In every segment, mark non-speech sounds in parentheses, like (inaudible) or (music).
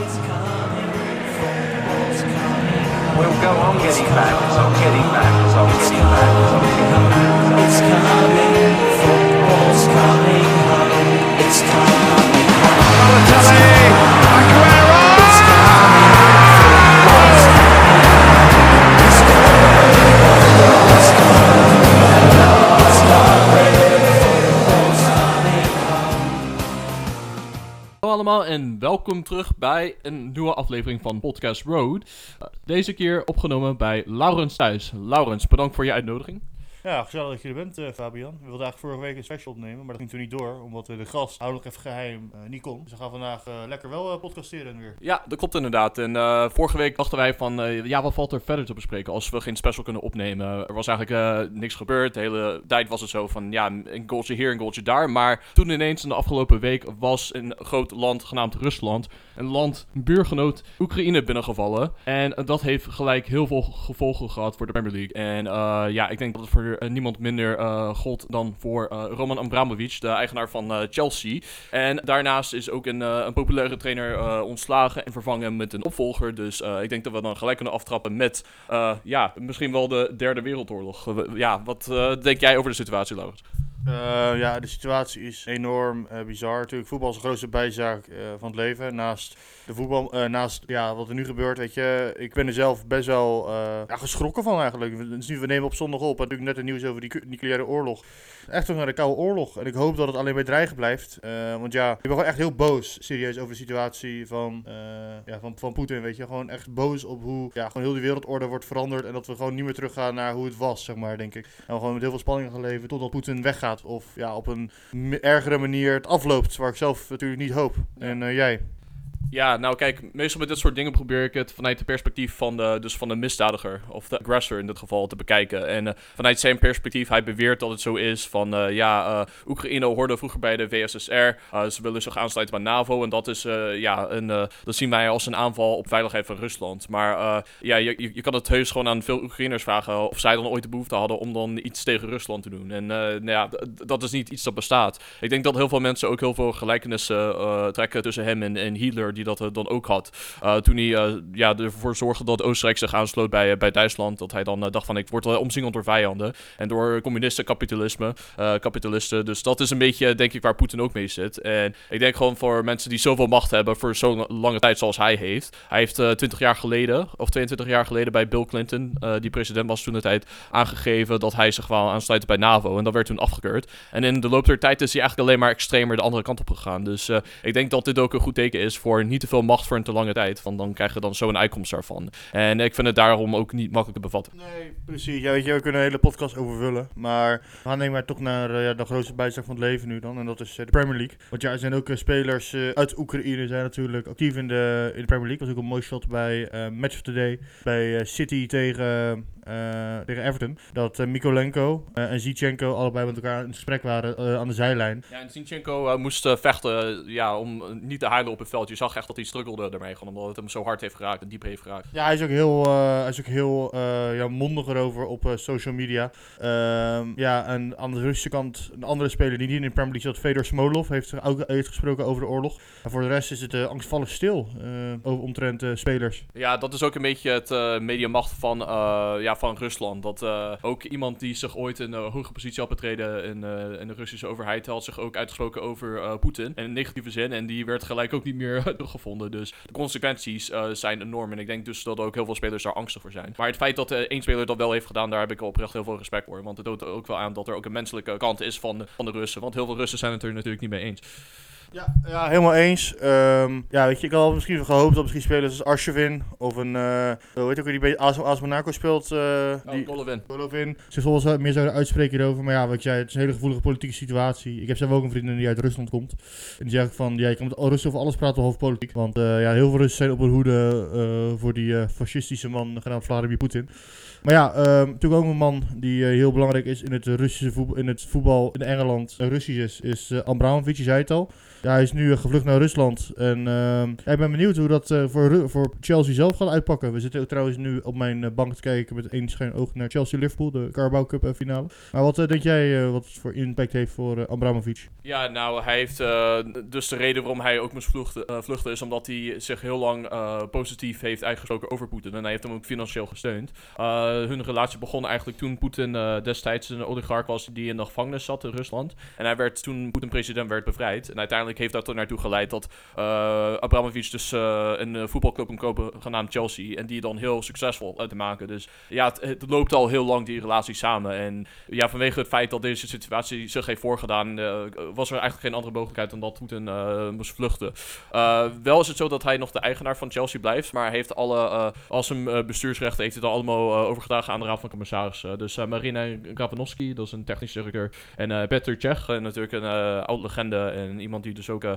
We'll go on getting back, I'm getting back, I'm getting back, so I'm getting back, It's coming, welkom terug bij een nieuwe aflevering van Podcast Road. Uh, Deze keer opgenomen bij Laurens thuis. Laurens, bedankt voor je uitnodiging. Ja, gezellig dat je er bent, eh, Fabian. We wilden eigenlijk vorige week een special opnemen, maar dat ging toen niet door, omdat eh, de gast, houdelijk even geheim, eh, niet kon. Dus we gaan vandaag eh, lekker wel podcasteren weer. Ja, dat klopt inderdaad. En vorige week dachten wij van, ja, wat valt er verder te bespreken als we geen special kunnen opnemen? Er was eigenlijk niks gebeurd. De hele tijd was het zo van, ja, een goaltje hier, een goaltje daar. Maar toen ineens in de afgelopen week was een groot land genaamd Rusland, een land, een buurgenoot, Oekraïne binnengevallen. En dat heeft gelijk heel veel gevolgen gehad voor de Premier League. En ja, ik denk dat het voor eh, niemand minder eh gold dan voor eh, Roman Abramovich, de eigenaar van Chelsea. En daarnaast is ook een, een populaire trainer ontslagen en vervangen met een opvolger. Dus ik denk dat we dan gelijk kunnen aftrappen met, ja, misschien wel de derde wereldoorlog. Ja, wat denk jij over de situatie, Laurens? Eh, ja, de situatie is enorm eh, bizar. Natuurlijk, voetbal is de grootste bijzaak eh, van het leven. Naast de voetbal, naast ja, wat er nu gebeurt, weet je. Ik ben er zelf best wel geschrokken van eigenlijk. We, dus we nemen op zondag op. Natuurlijk net het nieuws over die nucleaire oorlog. Echt toch naar de koude oorlog. En ik hoop dat het alleen bij dreigen blijft. Want ja, ik ben gewoon echt heel boos, serieus, over de situatie van, ja, van, van Poetin, weet je. Gewoon echt boos op hoe ja, gewoon heel die wereldorde wordt veranderd. En dat we gewoon niet meer teruggaan naar hoe het was, zeg maar, denk ik. En we gewoon met heel veel spanning gaan leven totdat Poetin weggaat. Of ja, op een ergere manier het afloopt, waar ik zelf natuurlijk niet hoop. En eh, jij? Ja, nou kijk, meestal met dit soort dingen probeer ik het vanuit het perspectief van de, dus van de misdadiger, of de aggressor in dit geval, te bekijken. En eh, vanuit zijn perspectief, hij beweert dat het zo is van, eh, ja, eh, Oekraïne hoorde vroeger bij de VSSR, ze willen zich aansluiten bij NAVO en dat is, ja, een, dat zien wij als een aanval op veiligheid van Rusland. Maar ja, je, je, kan het heus gewoon aan veel Oekraïners vragen of zij dan ooit de behoefte hadden om dan iets tegen Rusland te doen. En nou ja, dat is niet iets dat bestaat. Ik denk dat heel veel mensen ook heel veel gelijkenissen trekken tussen hem en, en Hitler, die dat eh, dan ook had. Eh, toen hij eh, ja, ervoor zorgde dat Oostenrijk zich aansloot bij, bij Duitsland, dat hij dan dacht van ik word wel omsingeld door vijanden. En door communisten kapitalisme, kapitalisten. Dus dat is een beetje, denk ik, waar Poetin ook mee zit. En ik denk gewoon voor mensen die zoveel macht hebben voor zo'n lange tijd zoals hij heeft. Hij heeft eh 20 jaar geleden, of 22 jaar geleden bij Bill Clinton, die president was toen de tijd, aangegeven dat hij zich wel aansluiten bij NAVO. En dat werd toen afgekeurd. En in de loop der tijd is hij eigenlijk alleen maar extremer de andere kant op gegaan. Dus ik denk dat dit ook een goed teken is voor niet te veel macht voor een te lange tijd. Want dan krijg je dan zo'n uitkomst daarvan. En ik vind het daarom ook niet makkelijk te bevatten. Nee, precies. Ja, weet je, we kunnen een hele podcast overvullen. Maar we gaan denk maar toch naar eh, ja, de grootste bijzaak van het leven nu dan. En dat is eh, de Premier League. Want ja, er zijn ook eh, spelers uit Oekraïne zijn natuurlijk actief in de, in de Premier League. Dat was ook een mooi shot bij Match of the Day. Bij City tegen, tegen Everton. Dat eh, Mikolenko en Zichenko allebei met elkaar in gesprek waren aan de zijlijn. Ja, en Zinchenko eh, moest vechten ja, om niet te huilen op het veld. Je zag echt dat hij struggelde ermee. Gewoon omdat het hem zo hard heeft geraakt en diep heeft geraakt. Ja, hij is ook heel, eh, hij is ook heel eh, ja, mondig erover op eh, social media. Ehm, ja, en aan de Russische kant, een andere speler die niet in de Premier League zat, Fedor Smolov, heeft ook heeft gesproken over de oorlog. En voor de rest is het angstvallig stil omtrent spelers. Ja, dat is ook een beetje het mediamacht van, ja, van Rusland. Dat ook iemand die zich ooit in een hoge positie had betreden in, in de Russische overheid, had zich ook uitgesproken over Poetin. In een negatieve zin. En die werd gelijk ook niet meer teruggevonden. Dus de consequenties eh, zijn enorm. En ik denk dus dat ook heel veel spelers daar angstig voor zijn. Maar het feit dat eh, één speler dat wel heeft gedaan, daar heb ik oprecht heel veel respect voor. Want het toont ook wel aan dat er ook een menselijke kant is van de, van de Russen. Want heel veel Russen zijn het er natuurlijk niet mee eens. Ja, ja helemaal eens. Ehm, ja, weet je, ik had misschien gehoopt dat misschien spelers als Arshavin of een, eh hoe heet ook weer die bij AS, AS Monaco speelt. eh Oh, die, Golovin. Golovin zich volgens mij meer zouden uitspreken hierover. Maar ja, wat jij, het is een hele gevoelige politieke situatie. Ik heb zelf ook een vriendin die uit Rusland komt. En die zegt van, ja, je kan met Russen over alles praten behalve politiek. Want eh, ja, heel veel Russen zijn op hun hoede eh, voor die eh, fascistische man genaamd Vladimir Poetin. Maar ja, ehm, natuurlijk ook een man die eh, heel belangrijk is in het Russische voetbal, in het voetbal in Engeland. Russisch is, is eh, Abramovic, je zei het al. Ja, hij is nu eh, gevlucht naar Rusland. En ehm, ik ben benieuwd hoe dat eh, voor, voor Chelsea zelf gaat uitpakken. We zitten trouwens nu op mijn eh, bank te kijken met één schijn oog naar Chelsea-Liverpool, de Carabao Cup finale. Maar wat denk jij wat voor impact heeft voor Abramovic? Ja, nou, hij heeft dus de reden waarom hij ook moest vluchten, vluchten is omdat hij zich heel lang positief heeft uitgesproken over Poetin. En hij heeft hem ook financieel gesteund. Hun relatie begon eigenlijk toen Poetin destijds een oligarch was die in de gevangenis zat in Rusland. En hij werd toen Poetin president werd bevrijd. En uiteindelijk heeft dat er naartoe geleid dat eh Abramovich dus eh, een eh, voetbalclub kon kopen genaamd Chelsea. En die dan heel succesvol uit te maken. Dus ja, het, loopt al heel lang die relatie samen. En ja, vanwege het feit dat deze situatie zich heeft voorgedaan, was er eigenlijk geen andere mogelijkheid dan dat Poetin moest vluchten. Uh, wel is het zo dat hij nog de eigenaar van Chelsea blijft, maar hij heeft alle, uh, als uh, bestuursrechten heeft het allemaal uh, overgedragen aan de Raad van Commissarissen. Dus uh, Marina Grapanovski, dat is een technisch directeur, en uh, Peter Cech, natuurlijk een uh, oud legende en iemand die dus ook uh,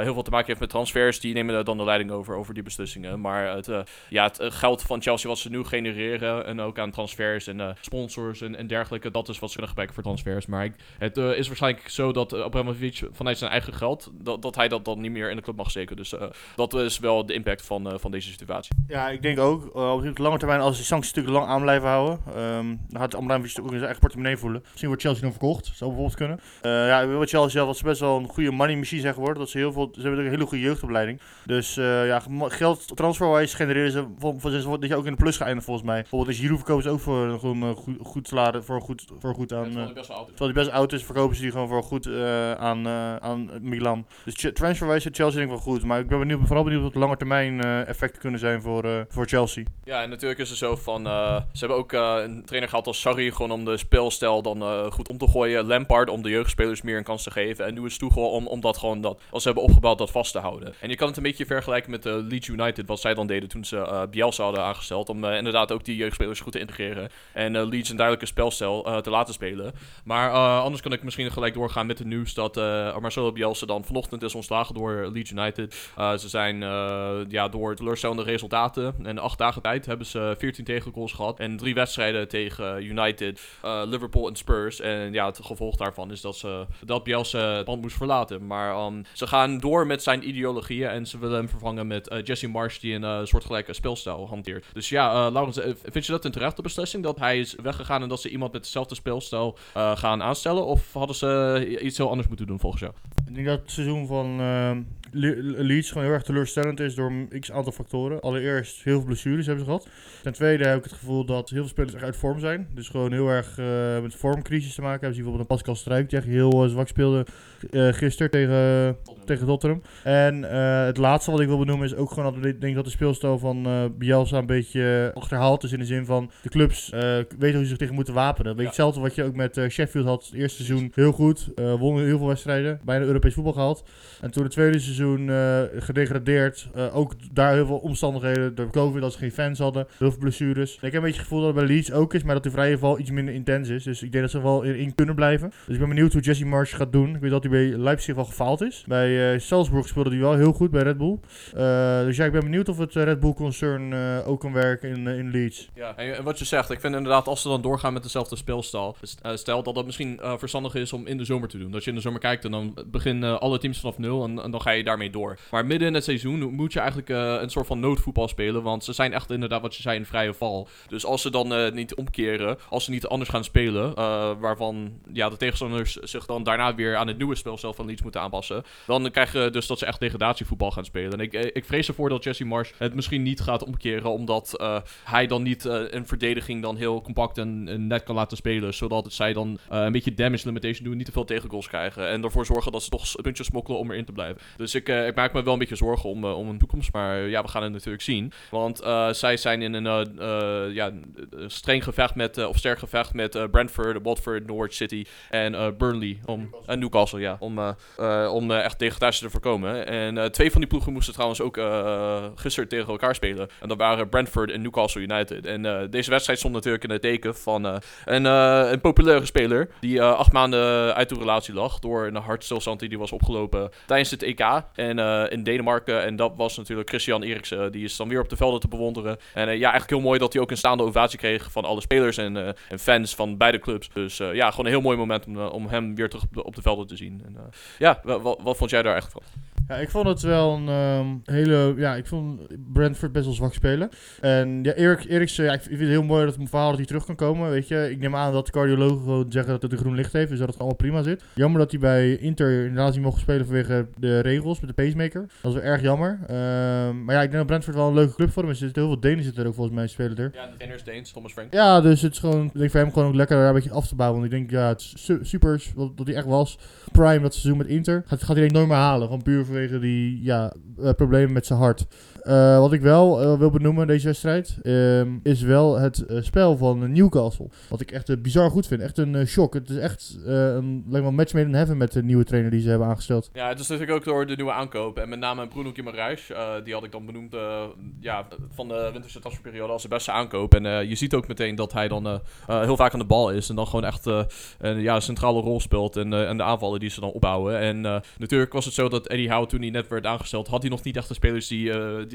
heel veel te maken heeft met transfers, die nemen dan de leiding over, over die beslissingen. Maar het, uh, ja, het geld van Chelsea wat ze nu genereren en ook aan transfers en sponsors en, en, dergelijke, dat is wat ze kunnen gebruiken voor transfers. Maar ik, het is waarschijnlijk zo dat Abramovich vanuit zijn eigen geld, dat, dat hij dat dan niet meer in de club mag steken. Dus dat is wel de impact van, van deze situatie. Ja, ik denk ook. Op lange termijn, als de sancties natuurlijk lang aan blijven houden, um, dan gaat Abramovich ook in zijn eigen portemonnee voelen. Misschien wordt Chelsea dan verkocht, zou bijvoorbeeld kunnen. Ja, wat Chelsea ze best wel een goede money machine zijn geworden. Dat ze heel veel, ze hebben een hele goede jeugdopleiding. Dus uh, ja, geld transferwise genereren ze voor, voor, dat je ook in de plus gaat eindigen volgens mij. Bijvoorbeeld als Giroud verkopen ze ook voor een gewoon, goed, goed salaris, voor goed, voor goed aan... Ja, best wel is. Terwijl hij best oud is, verkopen ze die gewoon voor goed uh, aan, uh, aan Milan. Dus transferwise Chelsea denk ik wel goed. Maar ik ben benieuwd, vooral benieuwd wat lange termijn effecten kunnen zijn voor, voor Chelsea. Ja, en natuurlijk is het zo van... ze hebben ook een trainer gehad als Sarri gewoon om de speelstijl dan goed om te gooien. Lampard om de jeugdspelers meer een kans te geven. En nu is Tuchel om, om dat gewoon, dat, als ze hebben opgebouwd, dat vast te houden. En je kan het een beetje vergelijken met Leeds United, wat zij dan deden toen ze Bielsa hadden aangesteld. Om inderdaad ook die jeugdspelers goed te integreren. En Leeds een duidelijke spelstijl te laten spelen. Maar uh, anders kan ik misschien gelijk doorgaan met het nieuws dat uh, Marcelo Bielsa dan vanochtend is ontslagen door Leeds United. Uh, ze zijn ja, door teleurstellende resultaten. En acht dagen tijd hebben ze 14 tegengoals gehad. En drie wedstrijden tegen United, Liverpool en Spurs. En ja, het gevolg daarvan is dat, ze, dat Bielsa het band moest verlaten. Maar um, ze gaan door met zijn ideologieën. En ze willen hem vervangen met Jesse Marsh, die een soortgelijke speelstijl hanteert. Dus ja, Laurens, vind je dat een terechte beslissing? Dat hij is weggegaan en dat ze iemand met dezelfde speelstijl gaan aanstellen? Of hadden ze iets heel anders moeten doen volgens jou? Ik denk dat het seizoen van uh, Leeds gewoon heel erg teleurstellend is door x aantal factoren. Allereerst heel veel blessures hebben ze gehad. Ten tweede heb ik het gevoel dat heel veel spelers echt uit vorm zijn. Dus gewoon heel erg uh, met vormcrisis te maken hebben. Zie bijvoorbeeld een Pascal Struik die echt heel uh, zwak speelde uh, gisteren tegen, tegen Tottenham. En het laatste wat ik wil benoemen is ook gewoon dat ik denk dat de speelstijl van Bielsa een beetje achterhaald is. In de zin van de clubs weten hoe ze zich tegen moeten wapenen. Weet je hetzelfde wat je ook met Sheffield had het eerste seizoen. Heel goed, wonnen heel veel wedstrijden. Bijna Europees voetbal gehaald. En toen het tweede seizoen uh, gedegradeerd. Uh, ook daar heel veel omstandigheden. Door COVID, dat ze geen fans hadden. Heel veel blessures. Ik heb een beetje het gevoel dat het bij Leeds ook is. Maar dat de vrije val iets minder intens is. Dus ik denk dat ze wel in, kunnen blijven. Dus ik ben benieuwd hoe Jesse Marsh gaat doen. Ik weet dat hij bij Leipzig wel gefaald is. Bij uh, Salzburg speelde hij wel heel goed bij Red Bull. dus ja, ik ben benieuwd of het Red Bull concern ook kan werken in, in Leeds. Ja, en wat je zegt. Ik vind inderdaad als ze dan doorgaan met dezelfde speelstijl. stel dat dat misschien verstandig is om in de zomer te doen. Dat je in de zomer kijkt en dan beginnen alle teams vanaf nul. En, en dan ga je daarmee door. Maar midden in het seizoen moet je eigenlijk uh, een soort van noodvoetbal spelen. Want ze zijn echt inderdaad wat je zei in vrije val. Dus als ze dan uh, niet omkeren, als ze niet anders gaan spelen, uh, waarvan ja, de tegenstanders zich dan daarna weer aan het nieuwe spelstijl van Leeds moeten aanpassen, dan krijg je dus dat ze echt degradatievoetbal gaan spelen. En ik, ik vrees ervoor dat Jesse Marsh het misschien niet gaat omkeren, omdat hij dan niet een verdediging dan heel compact en, net kan laten spelen, zodat zij dan een beetje damage limitation doen, niet te veel tegengoals krijgen en ervoor zorgen dat ze toch puntjes smokkelen om erin te blijven. Dus ik, ik maak me wel een beetje zorgen om, uh, om een toekomst. Maar uh, ja, we gaan het natuurlijk zien. Want zij zijn in een ja, streng gevecht met, of sterk gevecht met Brentford, Watford, Norwich City en Burnley. Om, en Newcastle, ja. Om, om echt degradatie te voorkomen. En twee van die ploegen moesten trouwens ook gisteren tegen elkaar spelen. En dat waren Brentford en Newcastle United. En deze wedstrijd stond natuurlijk in het teken van een, een populaire speler. Die acht maanden uit de relatie lag. Door een hartstilstand die was opgelopen tijdens het EK. In, eh, in Denemarken. En dat was natuurlijk Christian Eriksen. Die is dan weer op de velden te bewonderen. En eh, ja, eigenlijk heel mooi dat hij ook een staande ovatie kreeg van alle spelers en, eh, en fans van beide clubs. Dus eh, ja, gewoon een heel mooi moment om, eh, om hem weer terug op de, op de velden te zien. En, eh, ja, wa- wa- wat vond jij daar echt van? Ja, ik vond het wel een ehm, hele... Ja, ik vond Brentford best wel zwak spelen. En ja, Erik, Eriksen, ja, ik vind het heel mooi dat het verhaal dat hij terug kan komen, weet je. Ik neem aan dat de cardiologen gewoon zeggen dat het een groen licht heeft, dus dat het allemaal prima zit. Jammer dat hij bij Inter inderdaad niet mocht spelen vanwege de regels met de pacemaker. Dat is wel erg jammer. Ehm, maar ja, ik denk dat Brentford wel een leuke club voor hem is. Er zitten heel veel Denen zitten er ook volgens mij spelen er. Ja, de trainer is Deens, Thomas Frank. Ja, dus het is gewoon, ik denk voor hem gewoon ook lekker daar een beetje af te bouwen. Want ik denk, ja, het is su- super wat, dat hij echt was. Prime dat seizoen met Inter. Gaat, gaat hij denk ik nooit meer halen. Gewoon puur vanwege die ja, eh, problemen met zijn hart. Eh, wat ik wel eh, wil benoemen deze wedstrijd, ehm, is wel het eh, spel van Newcastle. Wat ik echt bizar goed vind. Echt een shock. Het is echt een, een match made in heaven met de nieuwe trainer die ze hebben aangesteld. Ja, het is natuurlijk ook door de nieuwe aankoop. En met name Bruno Guimaraes. die had ik dan benoemd ja, van de winterse transferperiode als de beste aankoop. En je ziet ook meteen dat hij dan heel vaak aan de bal is. En dan gewoon echt een ja, centrale rol speelt. En, en de aanvallen die ze dan opbouwen. En natuurlijk was het zo dat Eddie Howe toen hij net werd aangesteld... had hij nog niet echt de spelers die-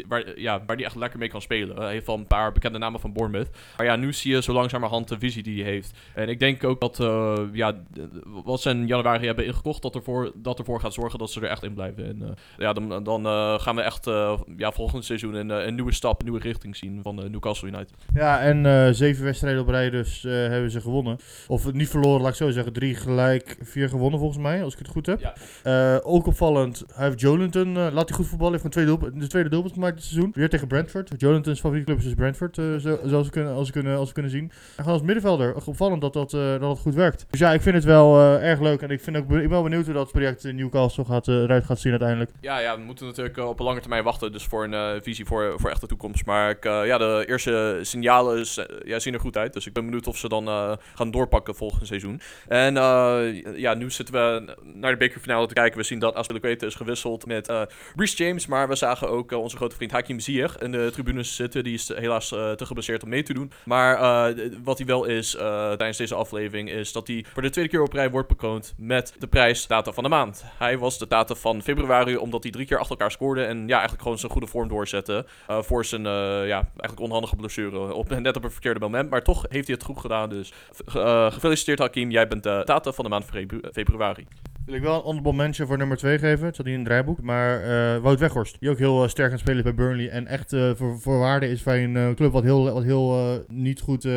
waar, ja, waar hij echt lekker mee kan spelen. Hij heeft wel een paar bekende namen van Bournemouth. Maar ja, nu zie je zo langzamerhand de visie die hij heeft. En ik denk ook dat uh, ja, wat ze in januari hebben ingekocht, dat ervoor, dat ervoor gaat zorgen dat ze er echt in blijven. En uh, ja, dan, dan uh, gaan we echt ja, volgend seizoen een, een nieuwe stap, een nieuwe richting zien van Newcastle United. Ja, en zeven wedstrijden op rij dus hebben ze gewonnen. Of niet verloren, laat ik zo zeggen. Drie gelijk, vier gewonnen volgens mij, als ik het goed heb. Ja. ook opvallend, hij heeft Jolinton, laat hij goed voetballen, heeft gewoon twee doelp de tweede doelpunt gemaakt seizoen. Weer tegen Brentford. Jolinton's favoriete club is dus Brentford, zo, zoals, we kunnen, als we kunnen, als we kunnen zien. En gewoon als middenvelder, opvallend dat dat, dat het goed werkt. Dus ja, ik vind het wel uh, erg leuk. En ik, vind ook, ik ben wel benieuwd hoe dat project in Newcastle gaat, uh, eruit gaat zien uiteindelijk. Ja, ja, we moeten natuurlijk uh, op een lange termijn wachten. Dus voor een uh, visie voor, voor echt de toekomst. Maar ik, ja, de eerste signalen ja, zien er goed uit. Dus ik ben benieuwd of ze dan gaan doorpakken volgend seizoen. En ja, nu zitten we naar de bekerfinale te kijken. We zien dat Aspilicueta is gewisseld met Reece James. Maar we zagen ook onze grote vriend Hakim Ziyech in de tribunes zitten. Die is helaas te geblesseerd om mee te doen. Maar wat hij wel is tijdens deze aflevering is dat hij voor de tweede keer op rij wordt bekroond met de prijs Tata van de Maand. Hij was de Tata van februari omdat hij drie keer achter elkaar scoorde en ja, eigenlijk gewoon zijn goede vorm doorzette voor zijn ja, eigenlijk onhandige blessure op, net op een verkeerde moment. Maar toch heeft hij het goed gedaan, dus gefeliciteerd Hakim, jij bent de Tata van de maand februari. Wil ik wel een honorable mention voor nummer 2 geven. Het zat niet in het draaiboek. Maar uh, Wout Weghorst. Die ook heel uh, sterk aan het spelen bij Burnley. En echt uh, voor, waarde is bij een club wat heel, wat heel niet, goed,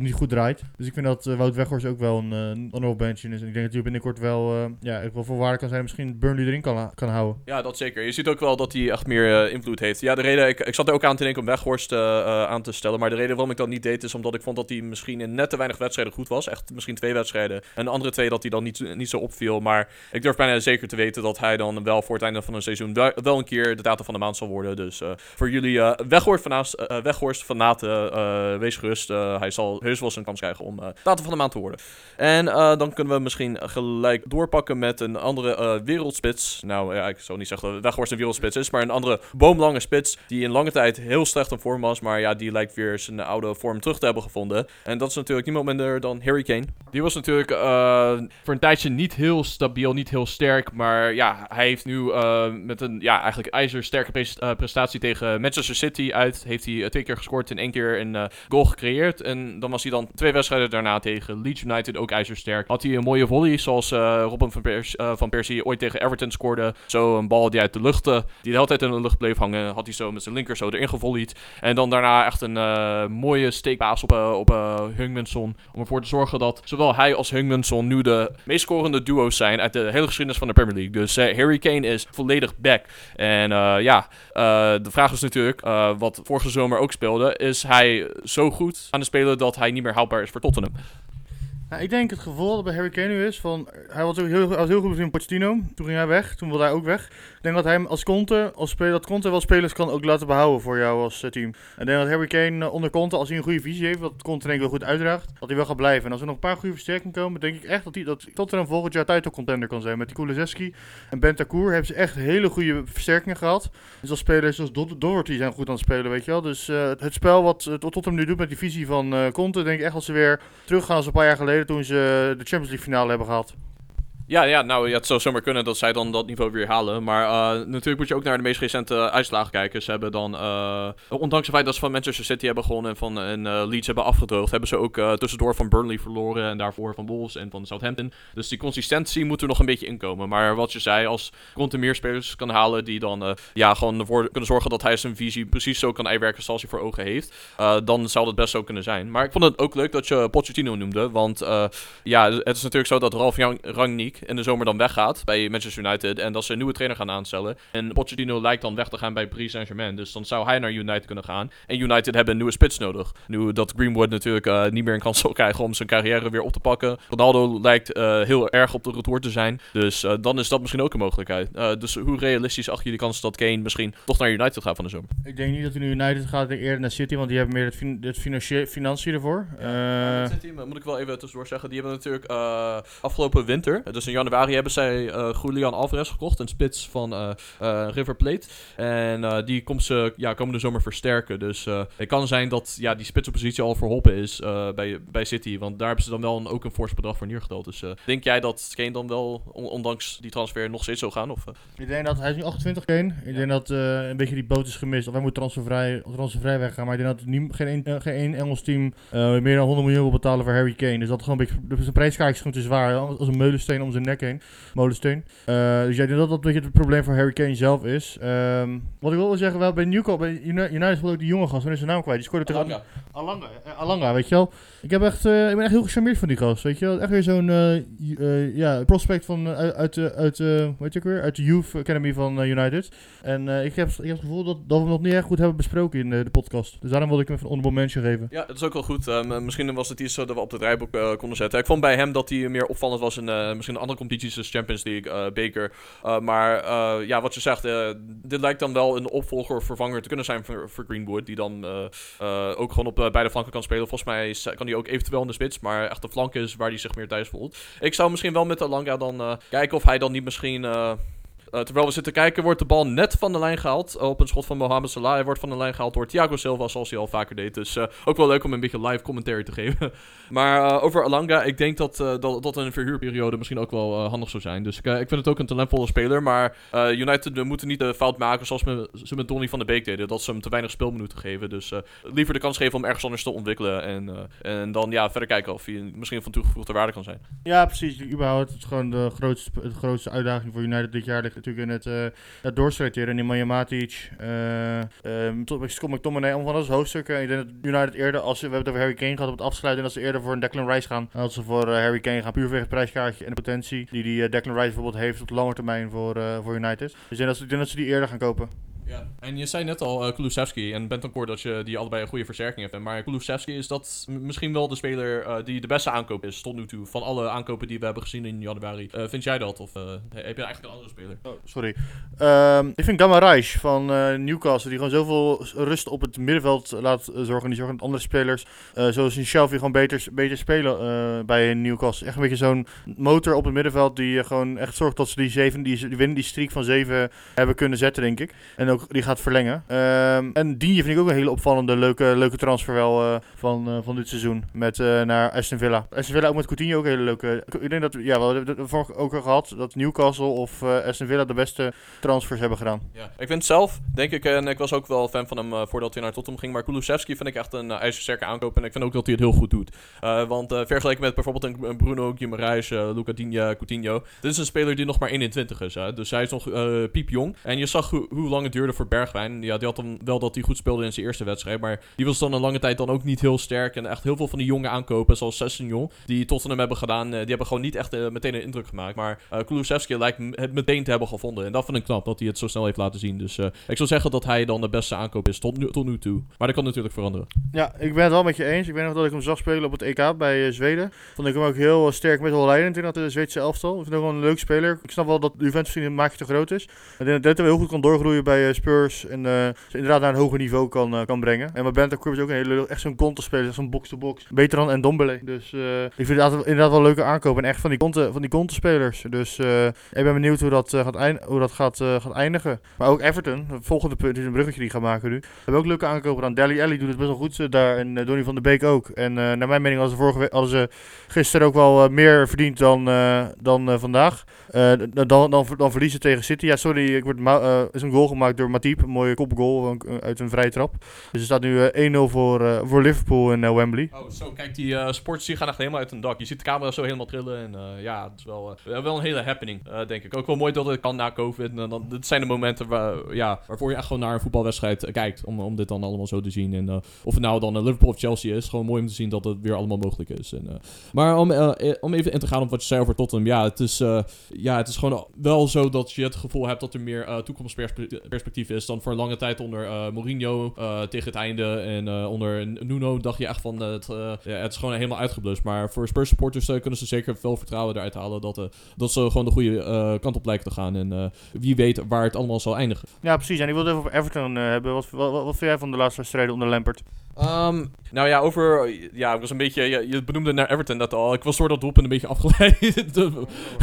niet goed draait. Dus ik vind dat Wout Weghorst ook wel een honorable mention is. En ik denk dat hij binnenkort wel, ja, voor waarde kan zijn. Misschien Burnley erin kan, kan houden. Ja, dat zeker. Je ziet ook wel dat hij echt meer invloed heeft. Ja, de reden... Ik, ik zat er ook aan te denken om Weghorst aan te stellen. Maar de reden waarom ik dat niet deed is omdat ik vond dat hij misschien in net te weinig wedstrijden goed was. Echt misschien twee wedstrijden. En de andere twee dat hij dan niet, niet zo opviel. Maar ik durf bijna zeker te weten dat hij dan wel voor het einde van een seizoen wel, een keer de data van de maand zal worden. Dus uh, voor jullie uh, Weghorst, uh, van Naten, wees gerust. hij zal heus wel zijn kans krijgen om data van de maand te worden. En dan kunnen we misschien gelijk doorpakken met een andere wereldspits. Nou ja, ik zou niet zeggen dat Weghorst een wereldspits is, maar een andere boomlange spits die in lange tijd heel slecht in vorm was. Maar ja, die lijkt weer zijn oude vorm terug te hebben gevonden. En dat is natuurlijk niemand minder dan Harry Kane. Die was natuurlijk voor een tijdje niet heel stabiel, niet heel sterk. Maar ja, hij heeft nu uh, met een ja, eigenlijk ijzersterke uh, prestatie tegen Manchester City uit. Heeft hij uh, twee keer gescoord en één keer een goal gecreëerd. En dan was hij dan twee wedstrijden daarna tegen Leeds United ook ijzersterk. Had hij een mooie volley zoals Robin van, Pers van Persie ooit tegen Everton scoorde. Zo een bal die uit de lucht, die de hele tijd in de lucht bleef hangen. Had hij zo met zijn linker zo erin gevolleyed. En dan daarna echt een mooie steekbaas op, op Hungminson. Om ervoor te zorgen dat zowel hij als Hungminson nu de meest scorende duo's zijn uit de hele geschiedenis van de Premier League. Dus uh, Harry Kane is volledig back. En uh, ja, uh, de vraag is natuurlijk, wat vorige zomer ook speelde, is hij zo goed aan het spelen dat hij niet meer houdbaar is voor Tottenham? Nou, ik denk het gevoel dat bij Harry Kane nu is van, hij was ook heel, heel goed in Pochettino, toen ging hij weg, toen wilde hij ook weg. Ik denk dat hij als Conte, als speler, dat Conte wel spelers kan ook laten behouden voor jou als uh, team. En ik denk dat Harry Kane uh, onder Conte, als hij een goede visie heeft, dat Conte denk ik wel goed uitdraagt, dat hij wel gaat blijven. En als er nog een paar goede versterkingen komen, denk ik echt dat, hij, dat Tottenham volgend jaar title contender kan zijn. Met die Kulezeski en Bentancur hebben ze echt hele goede versterkingen gehad. Dus als spelers zoals Do Doherty zijn goed aan het spelen, weet je wel. Dus uh, het spel wat uh, Tottenham nu doet met die visie van Conte, denk ik echt als ze weer teruggaan als een paar jaar geleden toen ze de Champions League finale hebben gehad. Ja, ja, nou, het zou zomaar kunnen dat zij dan dat niveau weer halen. Maar uh, natuurlijk moet je ook naar de meest recente uitslagen kijken. Ze hebben dan, uh, ondanks het feit dat ze van Manchester City hebben gewonnen en van en, Leeds hebben afgedroogd, hebben ze ook tussendoor van Burnley verloren en daarvoor van Wolves en van Southampton. Dus die consistentie moet er nog een beetje inkomen. Maar wat je zei, als Conte meer spelers kan halen die dan ja, gewoon ervoor kunnen zorgen dat hij zijn visie precies zo kan uitwerken zoals hij voor ogen heeft, dan zou dat best zo kunnen zijn. Maar ik vond het ook leuk dat je Pochettino noemde, want ja, het is natuurlijk zo dat Ralf Rangnick in de zomer dan weggaat bij Manchester United en dat ze een nieuwe trainer gaan aanstellen. En Pochettino lijkt dan weg te gaan bij Paris Saint-Germain, dus dan zou hij naar United kunnen gaan. En United hebben een nieuwe spits nodig. Nu dat Greenwood natuurlijk uh, niet meer een kans zal krijgen om zijn carrière weer op te pakken. Ronaldo lijkt uh, heel erg op de retour te zijn, dus uh, dan is dat misschien ook een mogelijkheid. dus hoe realistisch acht je de kans dat Kane misschien toch naar United gaat van de zomer? Ik denk niet dat hij nu United gaat, eerder naar City, want die hebben meer het, fin het financiën ervoor. Ja, City, moet ik wel even tussendoor zeggen, die hebben natuurlijk afgelopen winter, dus in januari hebben zij uh, Julian Alvarez gekocht, een spits van uh, uh, River Plate. En die komt ze ja, komende zomer versterken. Dus het kan zijn dat ja, die spitspositie al verholpen is bij, bij City. Want daar hebben ze dan wel een, ook een fors bedrag voor neergeteld. Dus denk jij dat Kane dan wel, ondanks die transfer, nog steeds zou gaan? Of, Ik denk dat hij is nu 28 Kane. Ik denk dat een beetje die boot is gemist. Of hij moet transfervrij, transfervrij weggaan. Maar ik denk dat niet, geen, één, geen één Engels team meer dan 100 miljoen wil betalen voor Harry Kane. Dus dat gewoon een beetje, de prijskaartje is gewoon te zwaar. Als een meulensteen om zijn nek heen. Molensteen. Uh, dus jij denkt dat dat een beetje het probleem voor Harry Kane zelf is. Um, wat ik wil zeggen, wel bij Newcastle, bij United wil ook die jonge gast, wanneer is zijn naam kwijt? Die scoorde Alanga. tegen Alanga. Uh, Alanga, weet je wel. Ik, heb echt, uh, ik ben echt heel gecharmeerd van die gast, weet je wel. Echt weer zo'n ja, prospect van, uit, uit, weet je weer, uit de Youth Academy van United. En ik, heb, ik heb het gevoel dat, dat we hem nog niet echt goed hebben besproken in de podcast. Dus daarom wilde ik hem even een honorable mention geven. Ja, dat is ook wel goed. Um, misschien was het iets dat we op het rijboek konden zetten. Ik vond bij hem dat hij meer opvallend was in misschien een andere competities, dus Champions League, beker. Uh, maar uh, ja, wat je zegt, dit lijkt dan wel een opvolger of vervanger te kunnen zijn voor, voor Greenwood. Die dan ook gewoon op beide flanken kan spelen. Volgens mij kan hij ook eventueel in de spits. Maar echt de flank is waar hij zich meer thuis voelt. Ik zou misschien wel met Alanga dan kijken of hij dan niet misschien uh, terwijl we zitten kijken, wordt de bal net van de lijn gehaald. op een schot van Mohamed Salah. Hij wordt van de lijn gehaald door Thiago Silva, zoals hij al vaker deed. Dus uh, ook wel leuk om een beetje live commentary te geven. (laughs) maar uh, over Alanga, ik denk dat, dat, een verhuurperiode misschien ook wel handig zou zijn. Dus ik, ik vind het ook een talentvolle speler. Maar United moeten niet de fout maken zoals ze met Donny van de Beek deden. Dat ze hem te weinig speelminuten geven. Dus liever de kans geven om ergens anders te ontwikkelen. En, en dan ja, verder kijken of hij misschien van toegevoegde waarde kan zijn. Ja, precies. Überhaupt, het is gewoon de grootste, de grootste uitdaging voor United dit jaar natuurlijk in het, uh, het doorselecteren. En die Matic, uh, uh, McTominay, allemaal van dat hoofdstukken. Ik denk dat United eerder, als we, hebben het over Harry Kane gehad op het afsluiten, en dat ze eerder voor een Declan Rice gaan. Dan dat ze voor Harry Kane gaan, puur vanwege het prijskaartje en de potentie die die Declan Rice bijvoorbeeld heeft op de lange termijn voor, voor United. Dus ze, ik denk dat ze die eerder gaan kopen. En je zei net al uh, Kulusevski en Bentancur dat je die allebei een goede versterking hebt. Maar Kulusevski is dat misschien wel de speler uh, die de beste aankoop is tot nu toe. Van alle aankopen die we hebben gezien in januari. Uh, vind jij dat? Of heb je eigenlijk een andere speler? Oh, sorry. Um, ik vind Gamaraj van Newcastle, die gewoon zoveel rust op het middenveld laat zorgen. Die zorgen dat andere spelers, zoals in Shelby, gewoon beter, beter spelen bij Newcastle. Echt een beetje zo'n motor op het middenveld die gewoon echt zorgt dat ze die, zeven, die, die winnen, die streak van zeven hebben kunnen zetten, denk ik. En ook die gaat verlengen. Um, en Digne vind ik ook een hele opvallende, leuke, leuke transfer wel uh, van, uh, van dit seizoen. Met, uh, naar Aston Villa. Aston Villa ook met Coutinho ook een hele leuke... Ik denk dat, ja, we hebben vorige ook al gehad, dat Newcastle of Aston Villa de beste transfers hebben gedaan. Ja, ik vind zelf, denk ik, en ik was ook wel fan van hem voordat hij naar Tottenham ging, maar Kulusevski vind ik echt een ijzersterke aankoop en ik vind ook dat hij het heel goed doet. want vergeleken met bijvoorbeeld een, Bruno Guimaraes, Luca Digne, Coutinho, dit is een speler die nog maar 21 is. Hè? Dus hij is nog piepjong. En je zag hoe lang het duurde voor Bergwijn. Ja, die had dan wel dat hij goed speelde in zijn eerste wedstrijd. Maar die was dan een lange tijd dan ook niet heel sterk. En echt heel veel van die jonge aankopen, zoals Sessignon, die Tottenham hebben gedaan, eh, die hebben gewoon niet echt uh, meteen een indruk gemaakt. Maar uh, Kulusevski lijkt het meteen te hebben gevonden. En dat vind ik knap, dat hij het zo snel heeft laten zien. Dus ik zou zeggen dat hij dan de beste aankoop is tot nu, toe. Maar dat kan natuurlijk veranderen. Ja, ik ben het wel met je eens. Ik weet nog dat ik hem zag spelen op het EK bij Zweden. Vond ik hem ook heel sterk met leidend in dat de Zweedse elftal. Ik vind hem gewoon een leuk speler. Ik snap wel dat Juventus maakje te groot is. Denk dat hij heel goed kan doorgroeien bij Spurs en, eh, inderdaad naar een hoger niveau kan, eh, kan brengen. En maar Bentancur is ook een hele, echt zo'n counterspeler, zo'n box-to-box. Beter dan Ndombele. Dus eh, ik vind het inderdaad, wel een leuke aankoop. En echt van die, counter, van die counterspelers. Dus ik ben benieuwd hoe dat, gaat, hoe dat gaat, eindigen. Maar ook Everton, het volgende punt, is een bruggetje die ik ga maken nu. Hebben ook leuke aankopen aan. Deli Alli doet het best wel goed daar. En Donny van der Beek ook. En naar mijn mening hadden ze, vorige hadden ze gisteren ook wel meer verdiend dan, dan vandaag. Eh, dan, dan, dan verliezen tegen City. Ja, sorry, ik word eh, is een goal gemaakt door Matip. Een mooie kopgoal een- uit een vrije trap. Dus er staat nu eh, 1-0 voor, eh, voor Liverpool eh, Wembley. Oh, zo, kijk, die eh sports gaan echt helemaal uit hun dak. Je ziet de camera zo helemaal trillen en eh, ja, het is wel, eh, wel een hele happening, eh, denk ik. Ook wel mooi dat het kan na COVID. En dan, dit zijn de momenten waar, ja, waarvoor je echt gewoon naar een voetbalwedstrijd eh, kijkt, om, om dit dan allemaal zo te zien. En eh, of het nou dan eh, Liverpool of Chelsea is, gewoon mooi om te zien dat het weer allemaal mogelijk is. En, eh, maar om, eh, eh, om even in te gaan op wat je zei over Tottenham, ja, het is, eh, ja, het is gewoon wel zo dat je het gevoel hebt dat er meer eh, toekomstperspectief is dan voor een lange tijd onder eh, Mourinho eh, tegen het einde. En onder Nuno dacht je echt van, het, ja, het is gewoon helemaal uitgeblust. Maar voor Spurs supporters kunnen ze zeker veel vertrouwen eruit halen dat, dat ze gewoon de goede kant op lijken te gaan. En wie weet waar het allemaal zal eindigen. Ja, precies. En ik wil het even over Everton hebben. Wat, wat, wat, vind jij van de laatste wedstrijden onder Lampert? Ehm, nou ja, over. Ja, ik was een beetje. Je, je benoemde naar Everton net al. Ik was door dat doelpunt een beetje (laughs) afgeleid.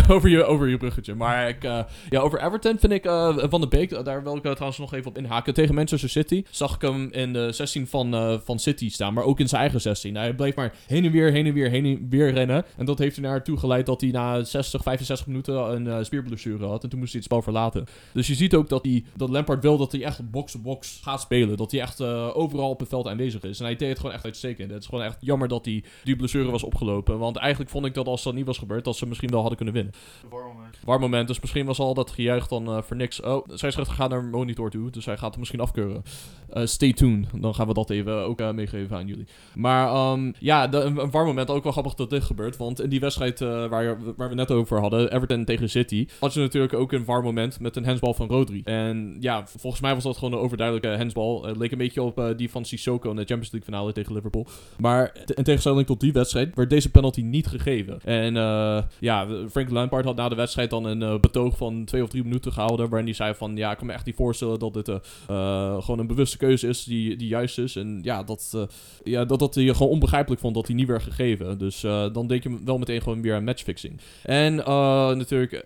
over, je, over je bruggetje. Maar ik, eh, ja, over Everton vind ik. eh, van de Beek, daar wil ik eh, trouwens nog even op inhaken. Tegen Manchester City zag ik hem in de 16 van, van City staan. Maar ook in zijn eigen 16. Hij bleef maar heen en weer, heen en weer, heen en weer rennen. En dat heeft er naartoe geleid dat hij na 60, 65 minuten een spierblessure had. En toen moest hij het spel verlaten. Dus je ziet ook dat, hij, dat Lampard wil dat hij echt box-to-box gaat spelen. Dat hij echt overal op het veld aanwezig is. En hij deed het gewoon echt uitstekend. Het is gewoon echt jammer dat hij die blessure was opgelopen. Want eigenlijk vond ik dat als dat niet was gebeurd, dat ze misschien wel hadden kunnen winnen. Warm moment, dus misschien was al dat gejuich dan eh, voor niks. Oh, zij schrijft gaat naar monitor toe, dus hij gaat het misschien afkeuren. Eh, stay tuned, dan gaan we dat even ook eh, meegeven aan jullie. Maar ehm, ja, de, een, warm moment, ook wel grappig dat dit gebeurt. Want in die wedstrijd waar, waar we net over hadden, Everton tegen City, had je natuurlijk ook een warm moment met een hensbal van Rodri. En ja, volgens mij was dat gewoon een overduidelijke hensbal. Het leek een beetje op die van Sissoko de Champions League finale tegen Liverpool. Maar in tegenstelling tot die wedstrijd werd deze penalty niet gegeven. En eh, ja, Frank Lampard had na de wedstrijd dan een eh, betoog van twee of drie minuten gehouden. Waarin hij zei van ja, ik kan me echt niet voorstellen dat dit eh, gewoon een bewuste keuze is die, die juist is. En ja, dat, ja, dat, dat hij gewoon onbegrijpelijk vond dat hij niet werd gegeven. Dus dan denk je wel meteen gewoon weer aan matchfixing. En natuurlijk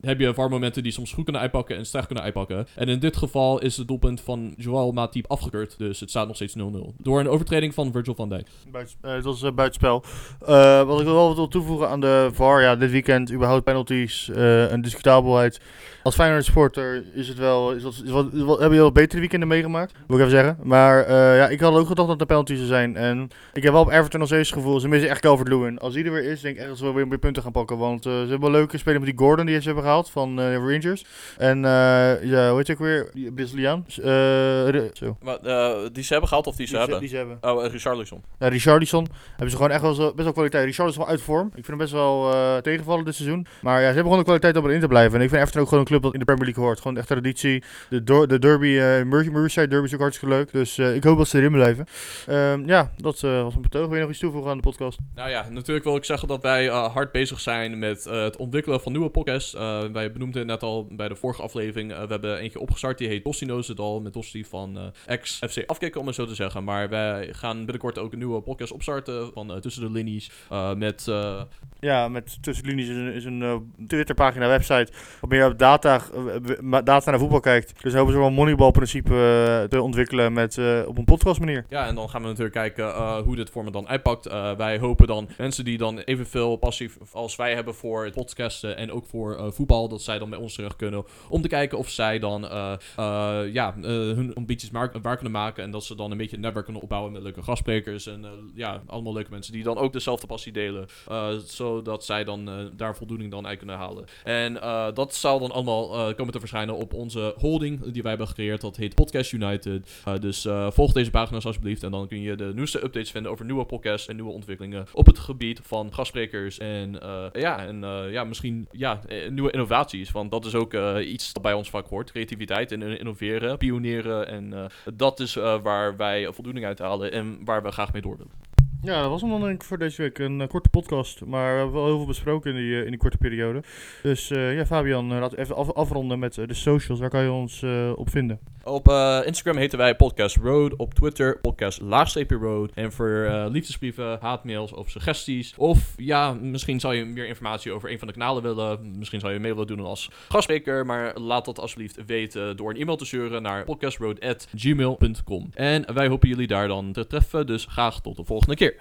heb je VAR-momenten die soms goed kunnen uitpakken en slecht kunnen uitpakken. En in dit geval is het doelpunt van Joel Matip afgekeurd. Dus het staat nog steeds 0-0. Door een overtreding van Virgil van Dijk. Buiten, eh, dat is eh, buitenspel. Eh, wat ik wel wil toevoegen aan de VAR, ja, dit weekend überhaupt penalties, eh en discutabelheid. Als Feyenoord supporter is het wel, is dat, is wat, is wat- hebben je wel betere weekenden meegemaakt, moet ik even zeggen. Maar eh, ja, ik had ook gedacht dat er penalties zou zijn. En ik heb wel op Everton nog steeds het gevoel, ze missen echt Calvert-Lewin. Als die er weer is, denk ik echt dat ze wel weer, weer punten gaan pakken. Want ze hebben wel leuke spelers met die Gordon die ze hebben gehaald van eh, Rangers. En eh, ja, hoe heet je ook weer? Braziliaan. Ru- zo. die ze hebben gehaald of die ze Die ze, die ze hebben. Oh, uh, Richarlison. Ja, Richarlison hebben ze gewoon echt wel zo- best wel kwaliteit. Richarlison is wel uit vorm. Ik vind hem best wel eh, tegenvallen dit seizoen. Maar ja, ze hebben gewoon de kwaliteit om erin te blijven. En ik vind Everton ook gewoon een club dat in de Premier League hoort. Gewoon echt traditie. De, de derby, Mer- Merseyside derby is ook hartstikke leuk. Dus eh, ik hoop dat ze erin blijven. Ehm, ja, dat was een betoog. Wil je nog iets toevoegen aan de podcast? Nou ja, natuurlijk wil ik zeggen dat wij hard bezig zijn met het ontwikkelen van nieuwe podcasts. Wij benoemden het net al bij de vorige aflevering. we hebben eentje opgestart, die heet Dosti Knows It All. Met Dosti van ex-FC Afkikken, om het zo te zeggen. Maar wij gaan binnenkort ook een nieuwe podcast opstarten van eh, Tussen de Linies. eh, met... eh, Ja, met Tussenlinies is een, is een Twitterpagina, website. Wat meer op data, naar voetbal kijkt. Dus hopen ze wel een moneyball-principe te ontwikkelen met, op een podcast manier. Ja, en dan gaan we natuurlijk kijken hoe dit voor me dan uitpakt. Wij hopen dan mensen die dan evenveel passie als wij hebben voor het podcasten en ook voor voetbal, dat zij dan bij ons terug kunnen. Om te kijken of zij dan ja, hun ambities maar, waar kunnen maken. En dat ze dan een beetje een kunnen opbouwen met leuke gastsprekers. En eh, ja, allemaal leuke mensen die dan ook dezelfde passie delen. eh, zodat zij dan eh, daar voldoening dan uit kunnen halen. En dat zal dan allemaal komen te verschijnen op onze holding die wij hebben gecreëerd. Dat heet Podcast United. Dus volg deze pagina's alsjeblieft. En dan kun je de nieuwste updates vinden over nieuwe podcasts en nieuwe ontwikkelingen op het gebied van gastsprekers. En ja, en ja, misschien ja, nieuwe innovaties. Want dat is ook iets dat bij ons vaak hoort. Creativiteit en innoveren, pioneren. En dat is waar wij uit halen en waar we graag mee door willen. Ja, dat was hem dan denk ik voor deze week. Een eh, korte podcast, maar we hebben wel heel veel besproken in die, eh, in die korte periode. Dus eh, ja, Fabian, laten we even af afronden met de socials. Waar kan je ons op vinden? Op Instagram heten wij Podcast Road. Op Twitter podcast Road. En voor liefdesbrieven, haatmails of suggesties. Of ja, misschien zou je meer informatie over een van de kanalen willen. Misschien zou je mee willen doen als gastspreker. Maar laat dat alsjeblieft weten door een e-mail te sturen naar podcastroad.gmail.com. En wij hopen jullie daar dan te treffen. Dus graag tot de volgende keer. here.